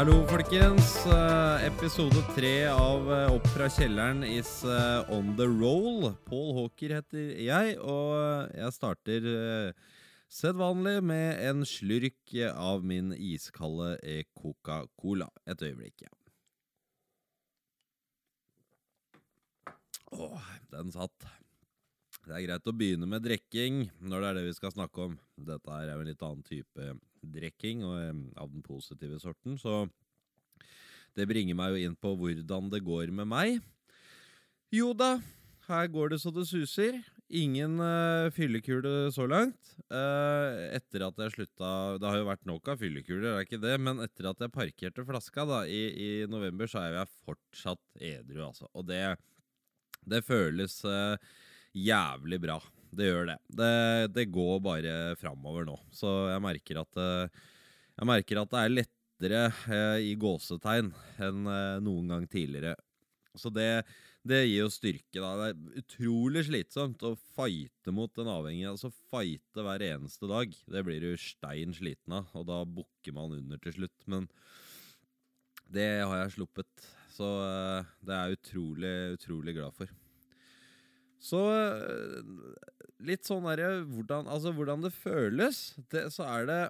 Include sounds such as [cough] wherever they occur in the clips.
Hallo, folkens. Eh, Episode tre av eh, Opp fra kjelleren is eh, on the roll. Paul Hawker heter jeg, og jeg starter sedvanlig med en slurk av min iskalde Coca-Cola. Et øyeblikk, ja. Åh, den satt. Det er greit å begynne med drikking når det er det vi skal snakke om. Dette er jo en litt annen type drikking, og av den positive sorten, så det bringer meg jo inn på hvordan det går med meg. Jo da, her går det så det suser. Ingen uh, fyllekule så langt. Uh, etter at jeg slutta Det har jo vært nok av fyllekuler, det er ikke det, men etter at jeg parkerte flaska da, i, i november, så er jeg fortsatt edru, altså. Og det, det føles uh, jævlig bra. Det gjør det. Det, det går bare framover nå. Så jeg merker at eh, Jeg merker at det er lettere eh, i gåsetegn enn eh, noen gang tidligere. Så det, det gir jo styrke, da. Det er utrolig slitsomt å fighte mot en avhengige. Altså fighte hver eneste dag. Det blir du stein sliten av, og da bukker man under til slutt. Men det har jeg sluppet. Så det er jeg utrolig, utrolig glad for. Så eh, litt sånn derre hvordan, altså, hvordan det føles, det, så er det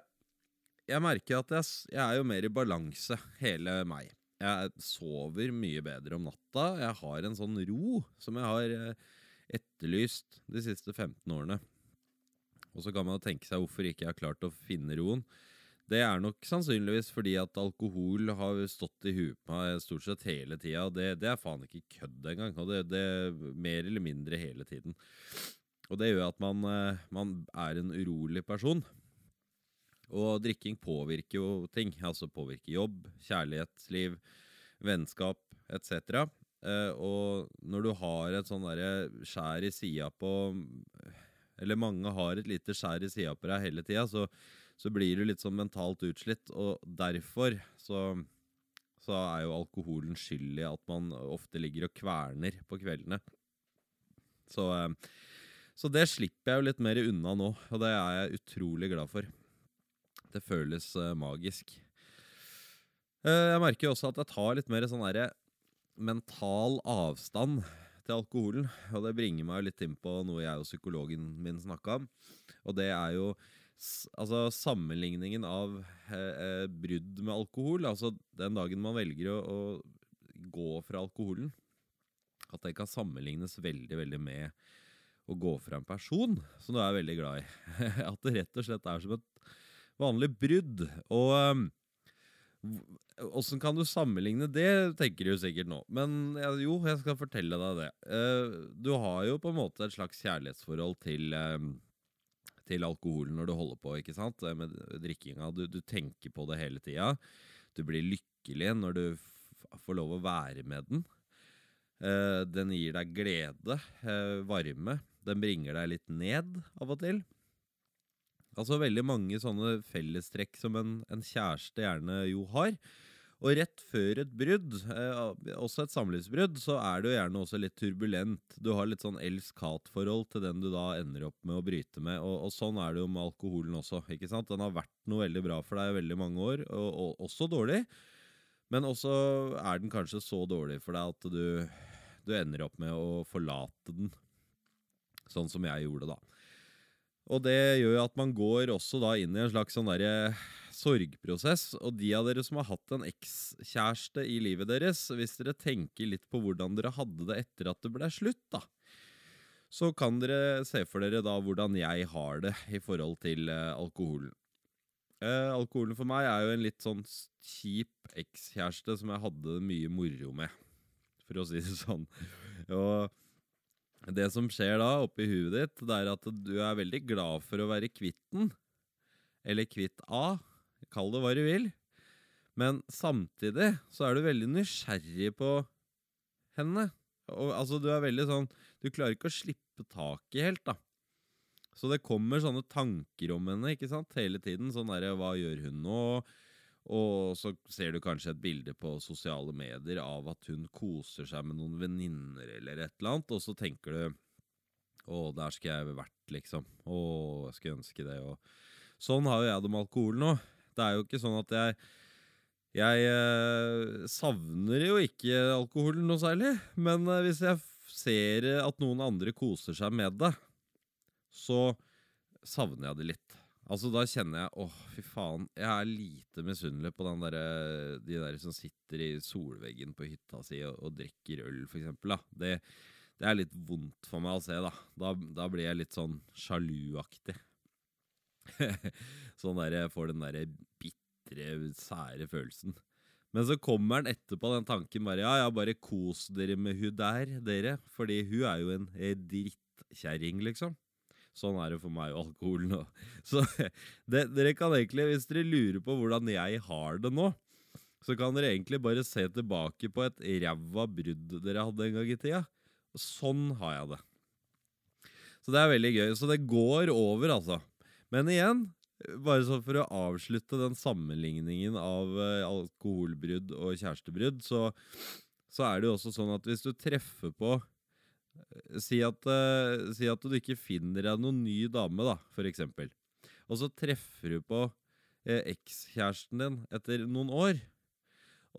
Jeg merker at jeg, jeg er jo mer i balanse, hele meg. Jeg sover mye bedre om natta. Jeg har en sånn ro som jeg har eh, etterlyst de siste 15 årene. Og så kan man tenke seg hvorfor ikke jeg har klart å finne roen. Det er nok sannsynligvis fordi at alkohol har stått i huet på meg stort sett hele tida. Det, det er faen ikke kødd engang. Og det, det mer eller mindre hele tiden. Og det gjør at man, eh, man er en urolig person. Og drikking påvirker jo ting. Altså påvirker jobb, kjærlighetsliv, vennskap etc. Eh, og når du har et sånn derre skjær i sida på Eller mange har et lite skjær i sida på deg hele tida, så, så blir du litt sånn mentalt utslitt. Og derfor så, så er jo alkoholen skyld i at man ofte ligger og kverner på kveldene. Så, eh, så det slipper jeg jo litt mer unna nå, og det er jeg utrolig glad for. Det føles eh, magisk. Eh, jeg merker jo også at jeg tar litt mer sånn derre mental avstand til alkoholen. Og det bringer meg jo litt inn på noe jeg og psykologen min snakka om. Og det er jo altså sammenligningen av eh, eh, brudd med alkohol. Altså den dagen man velger å, å gå fra alkoholen. At det kan sammenlignes veldig, veldig med å gå fra en person som du er veldig glad i. [laughs] At det rett og slett er som et vanlig brudd. Og um, Åssen kan du sammenligne det, tenker du sikkert nå. Men jo, jeg skal fortelle deg det. Eh, du har jo på en måte et slags kjærlighetsforhold til, eh, til alkoholen når du holder på, ikke sant? Med drikkinga. Du, du tenker på det hele tida. Du blir lykkelig når du får lov å være med den. Uh, den gir deg glede, uh, varme. Den bringer deg litt ned av og til. Altså veldig mange sånne fellestrekk som en, en kjæreste gjerne jo har. Og rett før et brudd, eh, også et samlivsbrudd, så er det jo gjerne også litt turbulent. Du har litt sånn elsk-hat-forhold til den du da ender opp med å bryte med. Og, og sånn er det jo med alkoholen også. ikke sant? Den har vært noe veldig bra for deg i veldig mange år, og, og også dårlig. Men også er den kanskje så dårlig for deg at du, du ender opp med å forlate den. Sånn som jeg gjorde, da. Og det gjør jo at man går også da inn i en slags sånn derre sorgprosess. Og de av dere som har hatt en ekskjæreste i livet deres, hvis dere tenker litt på hvordan dere hadde det etter at det ble slutt, da, så kan dere se for dere da hvordan jeg har det i forhold til eh, alkoholen. Eh, alkoholen for meg er jo en litt sånn kjip ekskjæreste som jeg hadde mye moro med, for å si det sånn. Og det som skjer da oppi huet ditt, det er at du er veldig glad for å være kvitt den. Eller kvitt A. Kall det hva du vil. Men samtidig så er du veldig nysgjerrig på henne. Og, altså, du er veldig sånn Du klarer ikke å slippe taket helt, da. Så det kommer sånne tanker om henne ikke sant, hele tiden. Sånn derre Hva gjør hun nå? Og så ser du kanskje et bilde på sosiale medier av at hun koser seg med noen venninner eller et eller annet, og så tenker du Å, der skulle jeg vært, liksom. Å, jeg skulle ønske det. Og sånn har jo jeg det med alkohol nå. Det er jo ikke sånn at jeg Jeg eh, savner jo ikke alkoholen noe særlig, men eh, hvis jeg ser eh, at noen andre koser seg med det, så savner jeg det litt. Altså Da kjenner jeg åh, fy faen, jeg er lite misunnelig på der, de der som sitter i solveggen på hytta si og, og drikker øl, for eksempel. Det, det er litt vondt for meg å se, da. Da, da blir jeg litt sånn sjaluaktig. [laughs] sånn der jeg får den derre bitre, sære følelsen. Men så kommer den etterpå, den tanken bare Ja, ja, bare kos dere med hun der, dere. Fordi hun er jo en eh, drittkjerring, liksom. Sånn er det for meg og alkoholen òg. [laughs] Så det, dere kan egentlig, hvis dere lurer på hvordan jeg har det nå, så kan dere egentlig bare se tilbake på et ræva brudd dere hadde en gang i tida. Sånn har jeg det. Så det er veldig gøy. Så det går over, altså. Men igjen, bare så for å avslutte den sammenligningen av eh, alkoholbrudd og kjærestebrudd, så, så er det jo også sånn at hvis du treffer på eh, Si at, uh, si at du ikke finner deg noen ny dame, da, for eksempel. Og så treffer du på eh, ekskjæresten din etter noen år.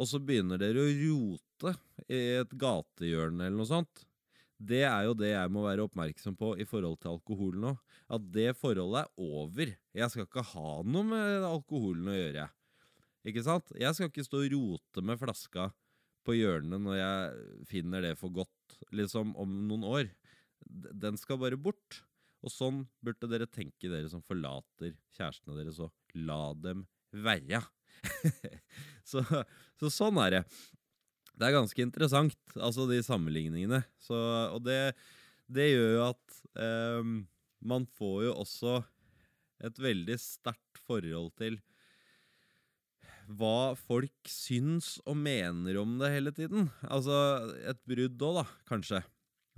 Og så begynner dere å rote i et gatehjørne eller noe sånt. Det er jo det jeg må være oppmerksom på i forhold til alkohol nå. At det forholdet er over. Jeg skal ikke ha noe med alkoholen å gjøre. Ikke sant? Jeg skal ikke stå og rote med flaska på hjørnet når jeg finner det for godt, liksom om noen år. Den skal bare bort. Og sånn burde dere tenke, dere som forlater kjærestene deres, og la dem være. [laughs] så, så sånn er det. Det er ganske interessant, altså de sammenligningene. Så, og det, det gjør jo at ehm, man får jo også et veldig sterkt forhold til hva folk syns og mener om det hele tiden. Altså et brudd òg, da, kanskje.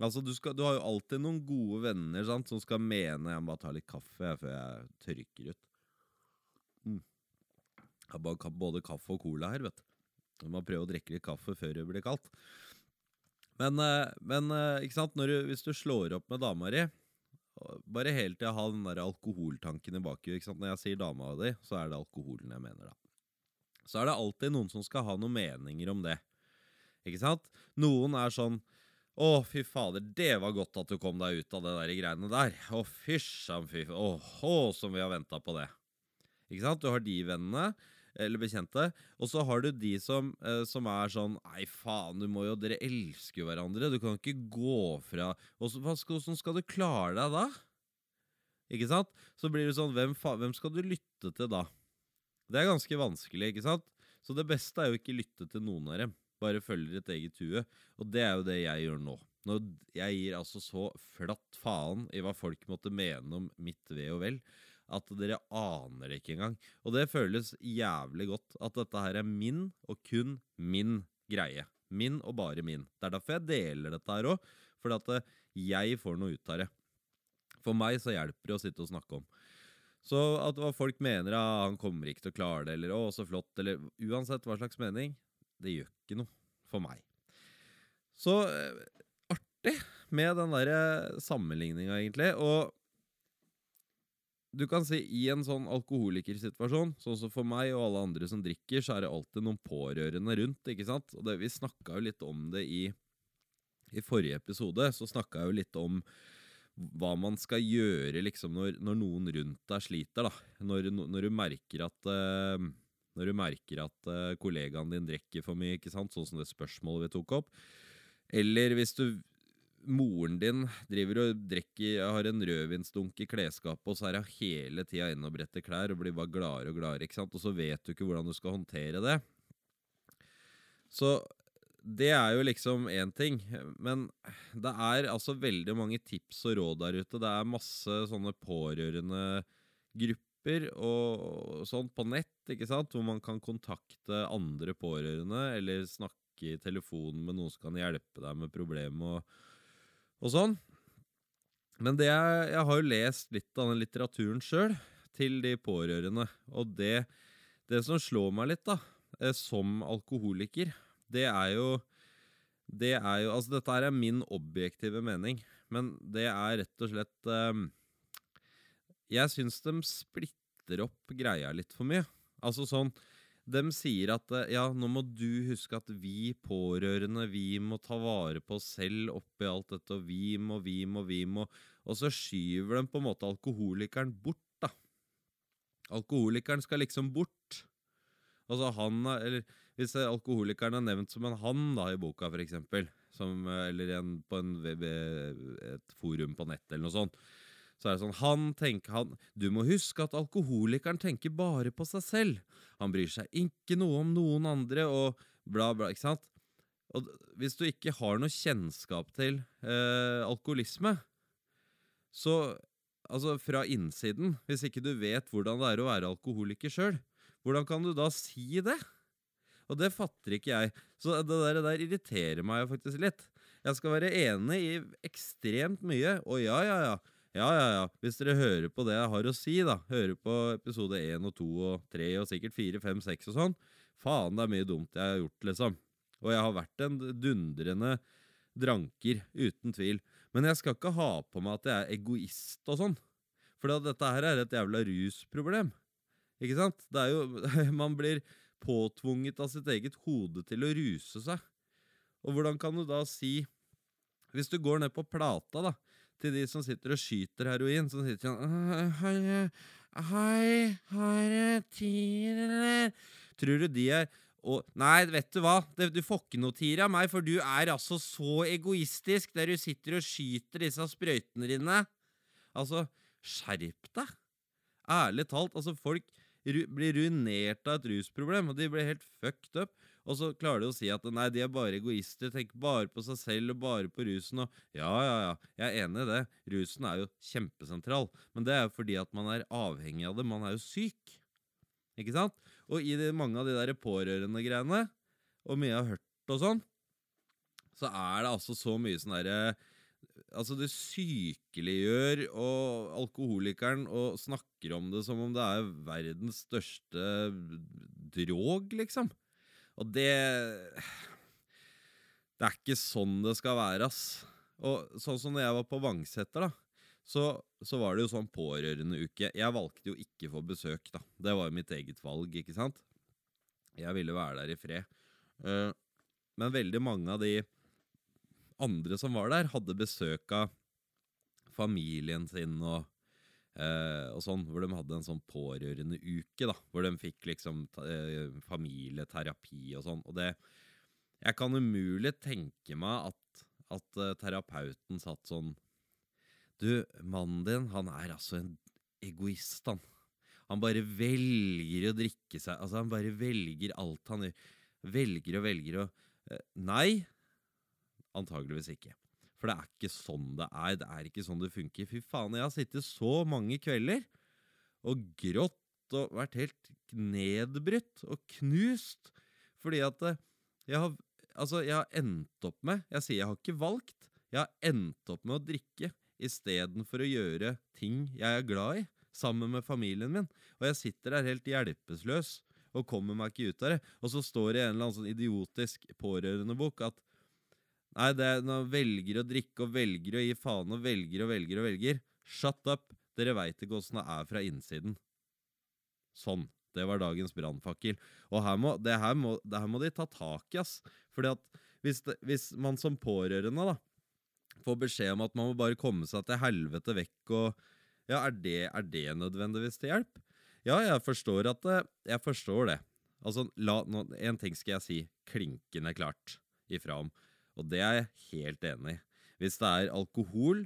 Altså, du, skal, du har jo alltid noen gode venner sant, som skal mene Jeg må bare ta litt kaffe før jeg tørker ut. Mm. Jeg har både kaffe og cola her, vet du. Du må prøve å drikke litt kaffe før det blir kaldt. Men, eh, men eh, ikke sant? Du, hvis du slår opp med dama di Bare Bare hele tida ha den der alkoholtanken i bakhuet. Når jeg sier dama di, så er det alkoholen jeg mener, da. Så er det alltid noen som skal ha noen meninger om det. Ikke sant? Noen er sånn Å, fy fader, det var godt at du kom deg ut av det der greiene der. Å, fysj, fy Å, å, som vi har venta på det. Ikke sant? Du har de vennene, eller bekjente, og så har du de som, eh, som er sånn Nei, faen, du må jo Dere elsker jo hverandre. Du kan ikke gå fra og skal, Hvordan skal du klare deg da? Ikke sant? Så blir det sånn hvem, fa hvem skal du lytte til da? Det er ganske vanskelig, ikke sant? Så det beste er jo ikke lytte til noen av dem. Bare følge ditt eget hue. Og det er jo det jeg gjør nå. Når jeg gir altså så flatt faen i hva folk måtte mene om mitt ve og vel, at dere aner det ikke engang. Og det føles jævlig godt at dette her er min, og kun min, greie. Min og bare min. Det er derfor jeg deler dette her òg. Fordi at eh, jeg får noe ut av det. For meg så hjelper det å sitte og snakke om. Så at hva folk mener, ja, han kommer ikke til å klare det, eller å, så flott, eller uansett hva slags mening, det gjør ikke noe for meg. Så eh, artig med den der sammenligninga, egentlig. Og du kan si i en sånn alkoholikersituasjon, sånn som for meg og alle andre som drikker, så er det alltid noen pårørende rundt, ikke sant? Og det, vi snakka jo litt om det i, i forrige episode, så snakka jeg jo litt om hva man skal gjøre liksom når, når noen rundt deg sliter, da. Når, når du merker at uh, når du merker at uh, kollegaen din drikker for mye, ikke sant? sånn som det spørsmålet vi tok opp. Eller hvis du moren din driver og drikker, har en rødvinsdunk i klesskapet, og så er hun hele tida inne og bretter klær og blir bare gladere og gladere, ikke sant? og så vet du ikke hvordan du skal håndtere det. Så det er jo liksom én ting, men det er altså veldig mange tips og råd der ute. Det er masse sånne pårørende grupper og sånt på nett, ikke sant, hvor man kan kontakte andre pårørende, eller snakke i telefonen med noen som kan hjelpe deg med problemet og, og sånn. Men det jeg, jeg har jo lest litt av den litteraturen sjøl, til de pårørende, og det, det som slår meg litt, da, eh, som alkoholiker, det er jo Det er jo Altså, dette er min objektive mening, men det er rett og slett um, Jeg syns de splitter opp greia litt for mye. Altså sånn dem sier at eh, ja, nå må du huske at vi pårørende, vi må ta vare på oss selv oppi alt dette, og vi må, vi må, vi må Og så skyver de på en måte alkoholikeren bort, da. Alkoholikeren skal liksom bort. Altså han, eller Hvis alkoholikeren er nevnt som en han da i boka, for eksempel, som, eller en, på en, et forum på nett eller noe sånt, så er det sånn han tenker, han, Du må huske at alkoholikeren tenker bare på seg selv. Han bryr seg ikke noe om noen andre, og bla, bla. ikke sant? Og hvis du ikke har noe kjennskap til eh, alkoholisme, så Altså fra innsiden, hvis ikke du vet hvordan det er å være alkoholiker sjøl, hvordan kan du da si det? Og det fatter ikke jeg. Så det der, det der irriterer meg faktisk litt. Jeg skal være enig i ekstremt mye, og ja, ja, ja. Ja, ja, ja. Hvis dere hører på det jeg har å si, da. Hører på episode 1 og 2 og 3 og sikkert 4, 5, 6 og sånn. Faen, det er mye dumt jeg har gjort, liksom. Og jeg har vært en dundrende dranker, uten tvil. Men jeg skal ikke ha på meg at jeg er egoist og sånn. For dette her er et jævla rusproblem. Ikke sant? Det er jo [laughs] Man blir påtvunget av sitt eget hode til å ruse seg. Og hvordan kan du da si Hvis du går ned på plata, da til de som sitter og skyter heroin, som sitter sånn Hei, hei, har du tid, eller? Tror du de er og, nei, vet du hva, du får ikke noe tid av meg, for du er altså så egoistisk der du sitter og skyter disse sprøytene dine. Altså, skjerp deg! Ærlig talt, altså, folk blir ruinert av et rusproblem, og de blir helt fucked up. Og så klarer de å si at nei, de er bare egoister, tenker bare på seg selv og bare på rusen. Og ja, ja, ja, jeg er enig i det. Rusen er jo kjempesentral. Men det er jo fordi at man er avhengig av det. Man er jo syk. Ikke sant? Og i de, mange av de der pårørende-greiene, og mye jeg har hørt og sånn, så er det altså så mye sånn derre Altså, det sykeliggjør og alkoholikeren og snakker om det som om det er verdens største drog, liksom. Og det Det er ikke sånn det skal være, ass. Og sånn som når jeg var på Vangseter, da, så, så, var det jo sånn pårørendeuke. Jeg valgte jo ikke få besøk, da. Det var jo mitt eget valg, ikke sant? Jeg ville være der i fred. Uh, men veldig mange av de andre som var der, hadde besøk av familien sin og Eh, og sånn, Hvor de hadde en sånn pårørendeuke, da, hvor de fikk liksom eh, familieterapi og sånn. Og det Jeg kan umulig tenke meg at, at uh, terapeuten satt sånn Du, mannen din, han er altså en egoist, han. Han bare velger å drikke seg Altså, han bare velger alt han gjør. Velger og velger og uh, Nei, antageligvis ikke. For det er ikke sånn det er. Det er ikke sånn det funker. Fy faen, jeg har sittet så mange kvelder og grått og vært helt nedbrutt og knust fordi at eh, jeg har Altså, jeg har endt opp med Jeg sier jeg har ikke valgt. Jeg har endt opp med å drikke istedenfor å gjøre ting jeg er glad i, sammen med familien min. Og jeg sitter der helt hjelpeløs og kommer meg ikke ut av det. Og så står det i en eller annen sånn idiotisk pårørendebok at Nei, det er når velger å drikke og velger å gi faen og velger og velger og velger. Shut up! Dere veit ikke åssen det er fra innsiden. Sånn. Det var dagens brannfakkel. Og her må, det, her må, det, her må, de ta tak i, ass. Fordi at hvis, det, hvis, man som pårørende da får beskjed om at man må bare komme seg til helvete vekk og Ja, er det, er det nødvendigvis til hjelp? Ja, jeg forstår at det Jeg forstår det. Altså, la, nå, en ting skal jeg si klinkende klart ifra om. Og det er jeg helt enig i. Hvis det er alkohol,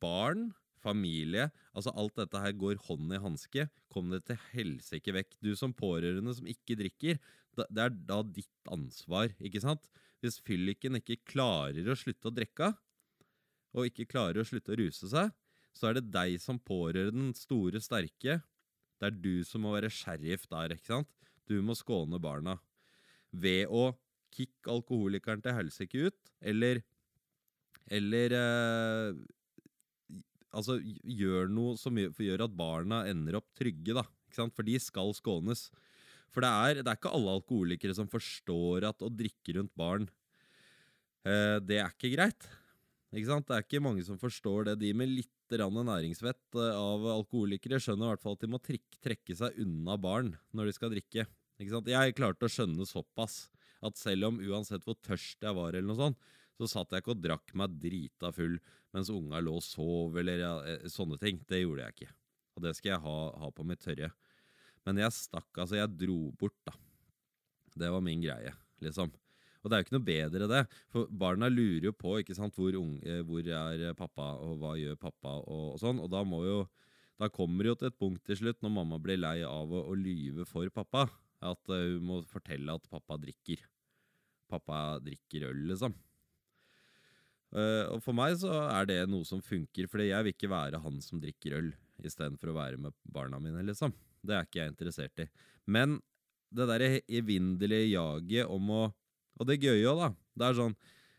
barn, familie Altså alt dette her går hånd i hanske. Kom det til helsike vekk. Du som pårørende som ikke drikker, det er da ditt ansvar, ikke sant? Hvis fylliken ikke klarer å slutte å drikke, og ikke klarer å slutte å ruse seg, så er det deg som pårørende, den store, sterke. Det er du som må være sheriff der, ikke sant? Du må skåne barna. Ved å kick alkoholikeren til helsike ut, eller Eller eh, Altså, gjør noe som gjør at barna ender opp trygge, da. Ikke sant? For de skal skånes. For det er, det er ikke alle alkoholikere som forstår at å drikke rundt barn, eh, det er ikke greit. Ikke sant? Det er ikke mange som forstår det. De med litt næringsvett eh, av alkoholikere skjønner i hvert fall at de må trekke seg unna barn når de skal drikke. Ikke sant? Jeg klarte å skjønne såpass at selv om uansett hvor tørst jeg var, eller noe sånt, så satt jeg ikke og drakk meg drita full mens unga lå og sov, eller eh, sånne ting. Det gjorde jeg ikke. Og det skal jeg ha, ha på mitt tørre. Men jeg stakk, altså. Jeg dro bort, da. Det var min greie, liksom. Og det er jo ikke noe bedre, det. For barna lurer jo på ikke sant, hvor, unge, hvor er pappa, og hva gjør pappa, og, og sånn. Og da må jo Da kommer det jo til et punkt til slutt, når mamma blir lei av å, å lyve for pappa, at uh, hun må fortelle at pappa drikker. Pappa drikker øl, liksom. Uh, og for meg så er det noe som funker, fordi jeg vil ikke være han som drikker øl istedenfor å være med barna mine, liksom. Det er ikke jeg interessert i. Men det derre evinnelige jaget om å Og det gøye òg, da. Det er sånn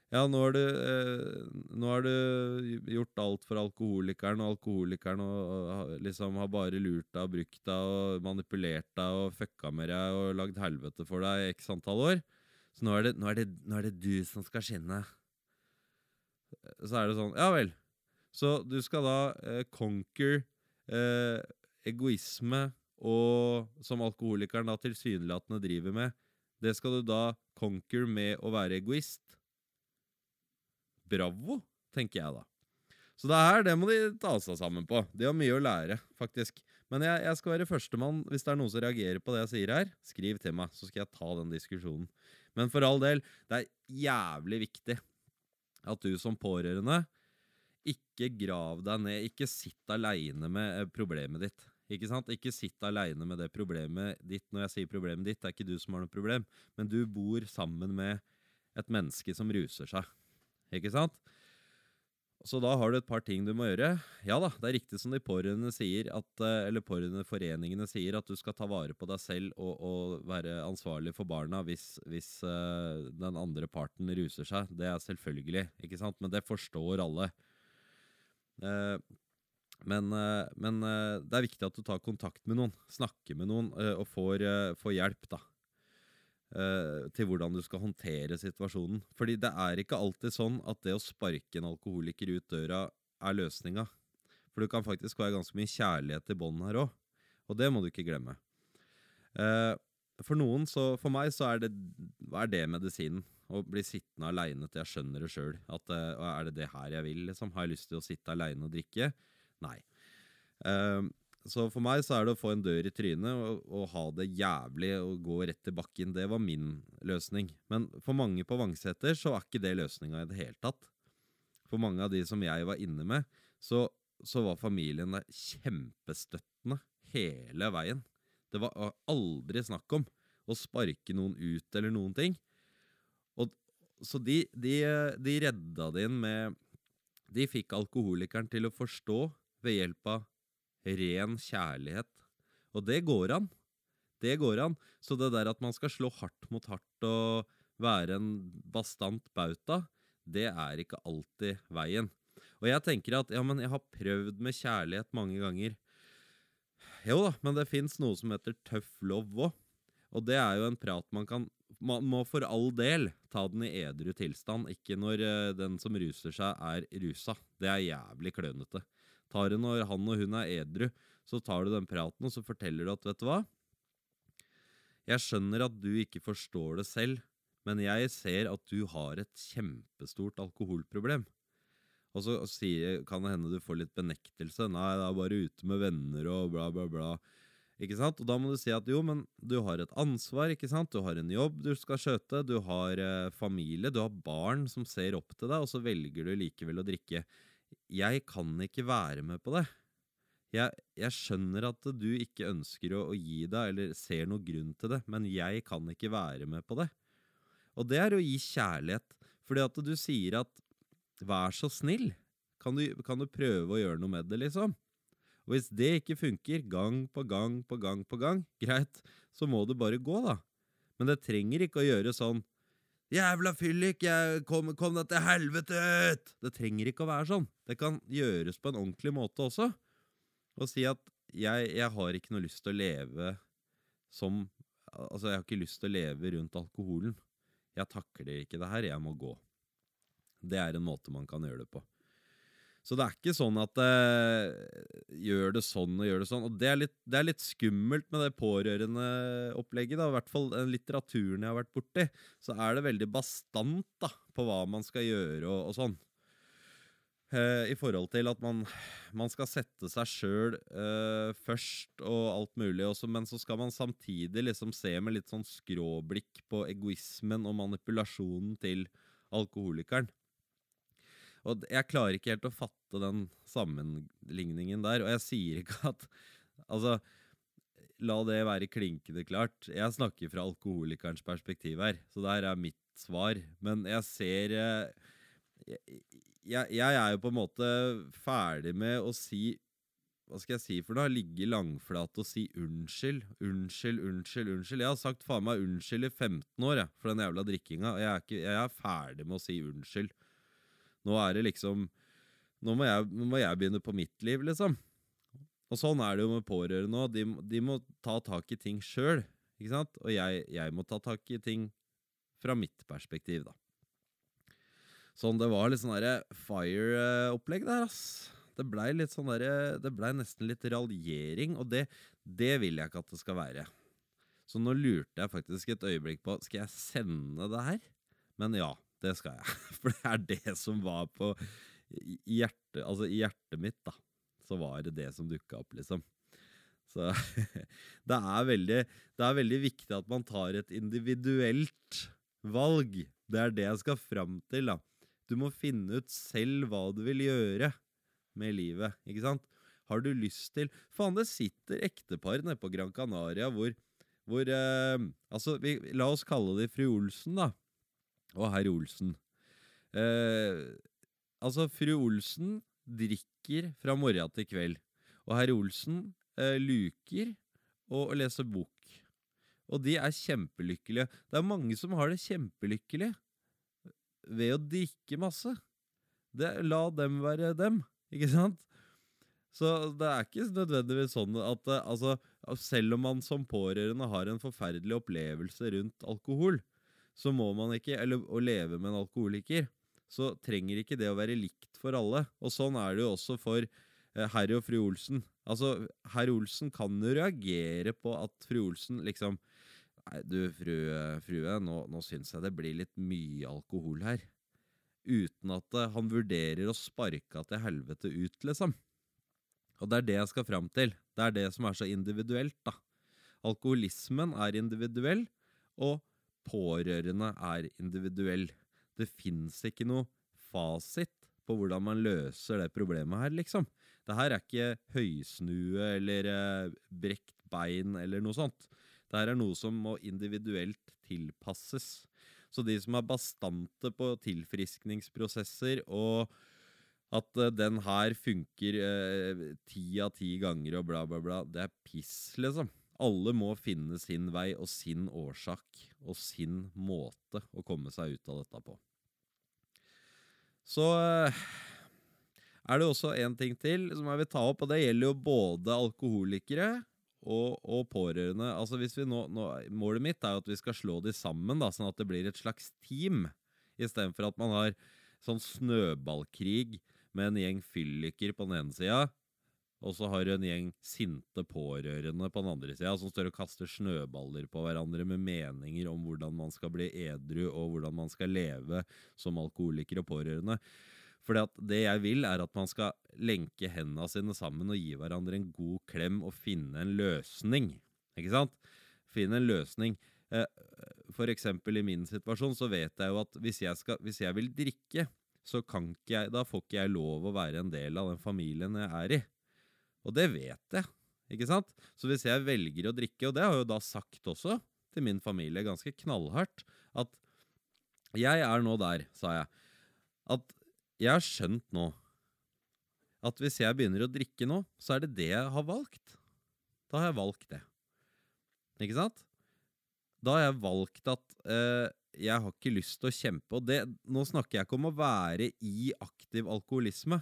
Ja, nå har du, eh, nå har du gjort alt for alkoholikeren, og alkoholikeren og, og, liksom har bare lurt deg og brukt deg og manipulert deg og fucka med deg og lagd helvete for deg i x antall år. Så nå er, det, nå, er det, nå er det du som skal skinne. Så er det sånn Ja vel. Så du skal da eh, conquer eh, egoisme og som alkoholikeren da tilsynelatende driver med, det skal du da conquer med å være egoist. Bravo, tenker jeg da. Så det her, det må de ta seg sammen på. De har mye å lære, faktisk. Men jeg, jeg skal være førstemann hvis det er noen som reagerer på det jeg sier her. Skriv til meg, så skal jeg ta den diskusjonen. Men for all del, det er jævlig viktig at du som pårørende ikke grav deg ned, ikke sitt aleine med eh, problemet ditt. Ikke sant? Ikke sitt aleine med det problemet ditt. Når jeg sier problemet ditt, det er ikke du som har noe problem, men du bor sammen med et menneske som ruser seg. Ikke sant? Så da har du et par ting du må gjøre. Ja da, det er riktig som de pårørende sier, at, eh, eller pårørendeforeningene sier, at du skal ta vare på deg selv og, og være ansvarlig for barna hvis, hvis uh, den andre parten ruser seg. Det er selvfølgelig, ikke sant? Men det forstår alle. Uh, men, men det er viktig at du tar kontakt med noen, snakker med noen og får, får hjelp, da. Uh, til hvordan du skal håndtere situasjonen. Fordi det er ikke alltid sånn at det å sparke en alkoholiker ut døra er løsninga. For du kan faktisk være ganske mye kjærlighet i bånd her òg. Og det må du ikke glemme. Uh, for noen, så For meg så er det, er det medisinen. Å bli sittende aleine til jeg skjønner det sjøl. Uh, er det det her jeg vil? liksom? Har jeg lyst til å sitte aleine og drikke? Nei. Så for meg så er det å få en dør i trynet og, og, ha det jævlig og gå rett til bakken. Det var min løsning. Men for mange på Vangseter så er ikke det løsninga i det hele tatt. For mange av de som jeg var inne med, så, så var familien der kjempestøttende hele veien. Det var aldri snakk om å sparke noen ut eller noen ting. Og, så de, de, de redda det inn med De fikk alkoholikeren til å forstå ved hjelp av ren kjærlighet. Og det går an. Det går an. Så det der at man skal slå hardt mot hardt og være en bastant bauta, det er ikke alltid veien. Og jeg tenker at ja, men jeg har prøvd med kjærlighet mange ganger. Jo da, men det fins noe som heter tøff love òg. Og det er jo en prat man kan Man må for all del ta den i edru tilstand, ikke når uh, den som ruser seg, er rusa. Det er jævlig klønete tar det når han og hun er edru. Så tar du den praten, og så forteller du at vet du hva? Jeg skjønner at du ikke forstår det selv, men jeg ser at du har et kjempestort alkoholproblem. Og så sier, kan det hende du får litt benektelse. Nei, det er bare ute med venner og bla, bla, bla. Ikke sant? Og da må du si at jo, men du har et ansvar, ikke sant? Du har en jobb du skal skjøte, du har eh, familie, du har barn som ser opp til deg, og så velger du likevel å drikke jeg kan ikke være med på det. Jeg, jeg skjønner at du ikke ønsker å, å, gi deg eller ser noen grunn til det, men jeg kan ikke være med på det. Og det er å gi kjærlighet, fordi at du sier at vær så snill, kan du, kan du prøve å gjøre noe med det, liksom? Og hvis det ikke funker, gang på gang på gang på gang, greit, så må du bare gå, da. Men det trenger ikke å gjøre sånn Jævla fyllik, kom, kom deg til helvete ut! Det trenger ikke å være sånn. Det kan gjøres på en ordentlig måte også. Og si at jeg, jeg har ikke noe lyst til å leve som Altså, jeg har ikke lyst til å leve rundt alkoholen. Jeg takler ikke det her, jeg må gå. Det er en måte man kan gjøre det på. Så det er ikke sånn at eh, gjør det sånn og gjør det sånn. Og det er litt, det er litt skummelt med det pårørendeopplegget. I hvert fall den litteraturen jeg har vært borti. Så er det veldig bastant da, på hva man skal gjøre og, og sånn. Eh, I forhold til at man, man skal sette seg sjøl eh, først og alt mulig, også, men så skal man samtidig liksom se med litt sånn skråblikk på egoismen og manipulasjonen til alkoholikeren. Og jeg klarer ikke helt å fatte den sammenligningen der. Og jeg sier ikke at Altså, la det være klinkende klart. Jeg snakker fra alkoholikerens perspektiv her, så der er mitt svar. Men jeg ser eh, jeg, jeg, er jo på en måte ferdig med å si hva skal jeg si for noe? Ligge langflat og si unnskyld, unnskyld, unnskyld. unnskyld. Jeg har sagt faen meg unnskyld i 15 år jeg, for den jævla drikkinga. Jeg jeg er ferdig med å si unnskyld. Nå er det liksom Nå må jeg, nå må jeg begynne på mitt liv, liksom. Og sånn er det jo med pårørende òg. De, de, må ta tak i ting sjøl. Og jeg, jeg, må ta tak i ting fra mitt perspektiv, da. Sånn, det var litt sånn derre fire-opplegg der, ass. Det blei litt sånn derre Det blei nesten litt raljering, og det, det vil jeg ikke at det skal være. Så nå lurte jeg faktisk et øyeblikk på Skal jeg sende det her. Men ja, det skal jeg. [laughs] For det er det som var på hjertet, altså i hjertet mitt, da. Så var det det som dukka opp, liksom. Så [laughs] det er, veldig, det er veldig viktig at man tar et individuelt valg. Det er det jeg skal fram til, da. Du må finne ut selv hva du vil gjøre med livet, ikke sant? Har du lyst til Faen, det sitter ektepar nede på Gran Canaria hvor, hvor eh, Altså, vi, la oss kalle de fru Olsen, da og herr Olsen. Eh, altså, fru Olsen drikker fra morgen til kveld, og herr Olsen eh, luker og, og leser bok. Og de er kjempelykkelige. Det er mange som har det kjempelykkelig ved å drikke masse. Det, la dem være dem, ikke sant? Så det er ikke nødvendigvis sånn at eh, altså, selv om man som pårørende har en forferdelig opplevelse rundt alkohol, så må man ikke Eller å leve med en alkoholiker, så trenger ikke det å være likt for alle. Og sånn er det jo også for eh, herr og fru Olsen. Altså, herr Olsen kan jo reagere på at fru Olsen liksom Nei, du, frue, frue nå, nå syns jeg det blir litt mye alkohol her. Uten at uh, han vurderer å sparke til helvete ut, liksom. Og det er det jeg skal fram til. Det er det som er så individuelt, da. Alkoholismen er individuell, og pårørende er individuell. Det fins ikke noe fasit på hvordan man løser det problemet her, liksom. Det her er ikke høysnue eller eh, brekt bein eller noe sånt. Det her er noe som må individuelt tilpasses. Så de som er bastante på tilfriskningsprosesser og at uh, den her funker eh, ti av ti ganger og bla, bla, bla, det er piss, liksom. Alle må finne sin vei og sin årsak og sin måte å komme seg ut av dette på. Så eh, er det også en ting til som jeg vil ta opp, og det gjelder jo både alkoholikere og, og pårørende. Altså hvis vi nå, nå, Målet mitt er jo at vi skal slå de sammen, da, sånn at det blir et slags team, istedenfor at man har sånn snøballkrig med en gjeng fylliker på den ene sida og så har du en gjeng sinte pårørende på den andre sida som står og kaster snøballer på hverandre med meninger om hvordan man skal bli edru, og hvordan man skal leve som alkoholiker og pårørende. For det jeg vil, er at man skal lenke hendene sine sammen og gi hverandre en god klem og finne en løsning. Ikke sant? Finne en løsning. Eh, for eksempel i min situasjon så vet jeg jo at hvis jeg, skal, hvis jeg vil drikke, så kan ikke jeg, da får ikke jeg lov å være en del av den familien jeg er i. Og det vet jeg, ikke sant? Så hvis jeg velger å drikke, og det har jeg jo da sagt også til min familie ganske knallhardt, at jeg er nå der, sa jeg, at jeg har skjønt nå at hvis jeg begynner å drikke nå, så er det det jeg har valgt. Da har jeg valgt det. Ikke sant? Da har jeg valgt at eh, jeg har ikke lyst til å kjempe. Og det, nå snakker jeg ikke om å være i aktiv alkoholisme.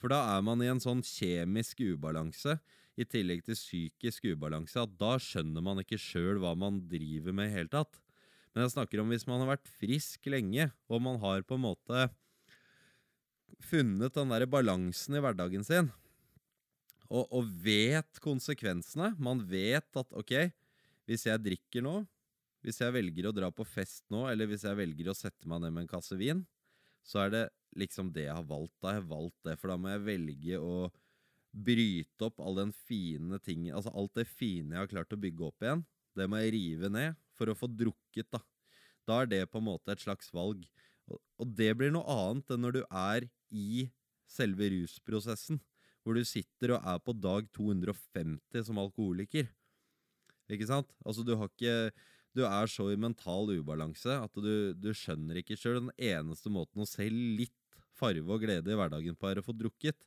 For da er man i en sånn kjemisk ubalanse, i tillegg til psykisk ubalanse, at da skjønner man ikke sjøl hva man driver med i hele tatt. Men jeg snakker om hvis man har vært frisk lenge, og man har på en måte funnet den der balansen i hverdagen sin. og, og vet konsekvensene. Man vet at ok, hvis jeg drikker nå, hvis jeg velger å dra på fest nå, eller hvis jeg velger å sette meg ned med en kasse vin, så er det liksom det jeg har valgt. Da jeg har valgt det, for da må jeg velge å bryte opp all den fine ting, altså alt det fine jeg har klart å bygge opp igjen. Det må jeg rive ned for å få drukket, da. Da er det på en måte et slags valg. Og det blir noe annet enn når du er i selve rusprosessen, hvor du sitter og er på dag 250 som alkoholiker. Ikke sant? Altså, du har ikke Du er så i mental ubalanse at du, du skjønner ikke sjøl. Den eneste måten å se litt farve og glede i hverdagen er å få drukket.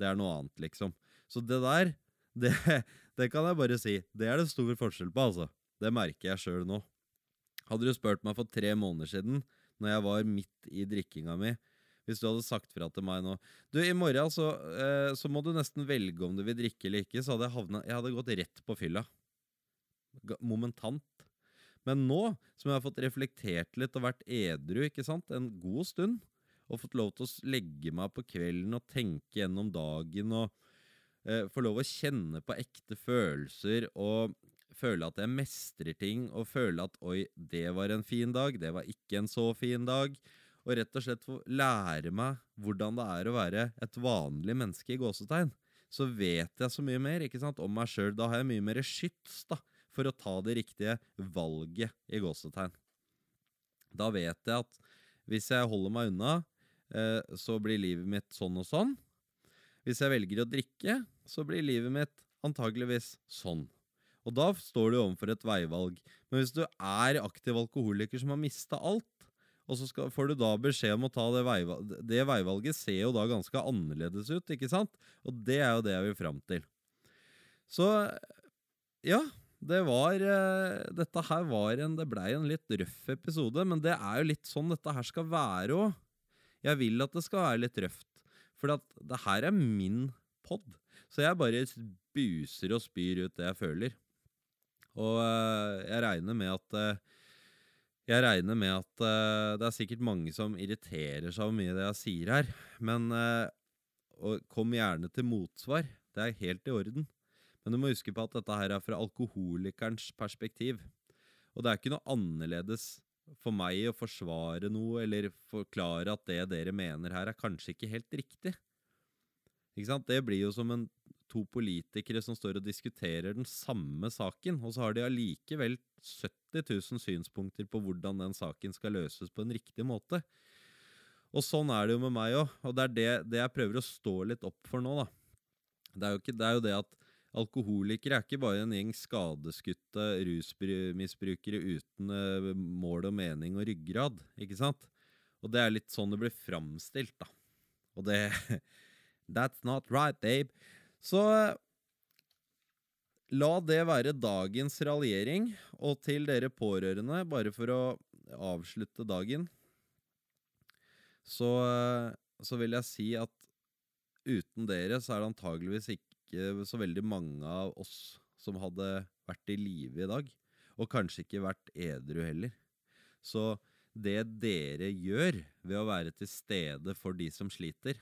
Det er noe annet, liksom. Så det der, [laughs] det, det kan jeg bare si. Det er det stor forskjell på, altså. Det merker jeg sjøl nå. Hadde du spurt meg for tre måneder siden, når jeg var midt i drikkinga mi, hvis du hadde sagt fra til meg nå Du, i morgen så, eh, så må du nesten velge om du vil drikke eller ikke, så hadde jeg havna Jeg hadde gått rett på fylla. Momentant. Men nå som jeg har fått reflektert litt og vært edru ikke sant, en god stund, og fått lov til å legge meg på kvelden og tenke gjennom dagen og eh, få lov å kjenne på ekte følelser og føle at jeg mestrer ting, og føle at oi, det var en fin dag, det var ikke en så fin dag, og rett og slett få lære meg hvordan det er å være et vanlig menneske i gåsetegn, så vet jeg så mye mer ikke sant, om meg sjøl. Da har jeg mye mer skyts da, for å ta det riktige valget i gåsetegn. Da vet jeg at hvis jeg holder meg unna, så blir livet mitt sånn og sånn. Hvis jeg velger å drikke, så blir livet mitt antageligvis sånn. Og da står du overfor et veivalg. Men hvis du er aktiv alkoholiker som har mista alt, og så skal, får du da beskjed om å ta det veivalget Det veivalget ser jo da ganske annerledes ut, ikke sant? Og det er jo det jeg vil fram til. Så ja, det var uh, Dette her var en Det blei en litt røff episode, men det er jo litt sånn dette her skal være òg. Jeg vil at det skal være litt røft, for det her er min pod. Så jeg bare buser og spyr ut det jeg føler. Og uh, jeg regner med at uh, jeg regner med at uh, det er sikkert mange som irriterer seg over mye av det jeg sier her. Men og kom gjerne til motsvar. Det er helt i orden. Men du må huske på at dette her er fra alkoholikerens perspektiv. Og det er ikke noe annerledes for meg å forsvare noe eller forklare at det dere mener her, er kanskje ikke helt riktig. Ikke sant? Det blir jo som en to politikere som står og diskuterer den samme saken, og så har de allikevel 70 000 synspunkter på hvordan den saken skal løses på en riktig måte. Og sånn er det jo med meg òg, og det er det, det, jeg prøver å stå litt opp for nå, da. Det er, ikke, det er jo det at alkoholikere er ikke bare en gjeng skadeskutte rusmisbrukere uten uh, mål og mening og ryggrad, ikke sant? Og det er litt sånn det blir framstilt, da. Og det [laughs] That's not right, Abe. Så la det være dagens raljering. Og til dere pårørende, bare for å avslutte dagen, så, så vil jeg si at uten dere så er det antageligvis ikke så veldig mange av oss som hadde vært i live i dag. Og kanskje ikke vært edru heller. Så det dere gjør ved å være til stede for de som sliter,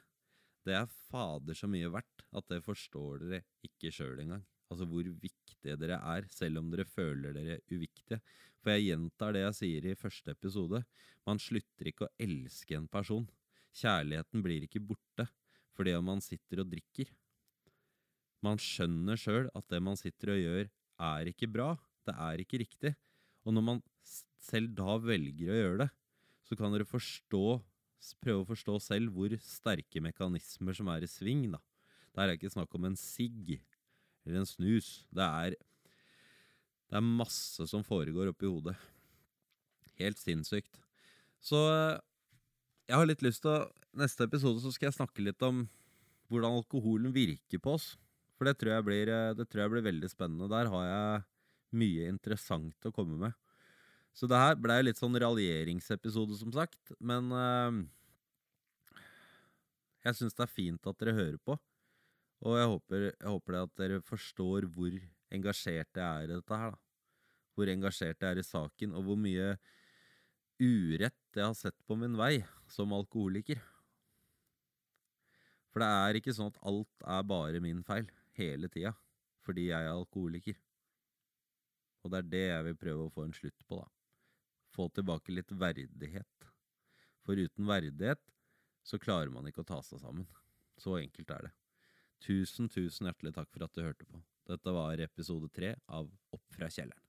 det er fader så mye verdt at det forstår dere ikke sjøl engang. Altså hvor viktige dere er, selv om dere føler dere uviktige. For jeg gjentar det jeg sier i første episode. Man slutter ikke å elske en person. Kjærligheten blir ikke borte fordi om man sitter og drikker. Man skjønner sjøl at det man sitter og gjør, er ikke bra. Det er ikke riktig. Og når man selv da velger å gjøre det, så kan dere forstå prøve å forstå selv hvor sterke mekanismer som er i sving. da. Det er ikke snakk om en sigg eller en snus. Det er, det er masse som foregår oppi hodet. Helt sinnssykt. Så jeg har litt lyst til å Neste episode så skal jeg snakke litt om hvordan alkoholen virker på oss. For det tror blir, det tror jeg blir veldig spennende. Der har jeg mye interessant å komme med. Så det her blei litt sånn raljeringsepisode, som sagt. Men uh, jeg syns det er fint at dere hører på. Og jeg håper, jeg håper at dere forstår hvor engasjert jeg er i dette her. da. Hvor engasjert jeg er i saken, og hvor mye urett jeg har sett på min vei som alkoholiker. For det er ikke sånn at alt er bare min feil. Hele tida fordi jeg er alkoholiker. Og det er det jeg vil prøve å få en slutt på, da. Få tilbake litt verdighet. For uten verdighet så klarer man ikke å ta seg sammen. Så enkelt er det. Tusen, tusen hjertelig takk for at du hørte på. Dette var episode tre av Opp fra kjelleren.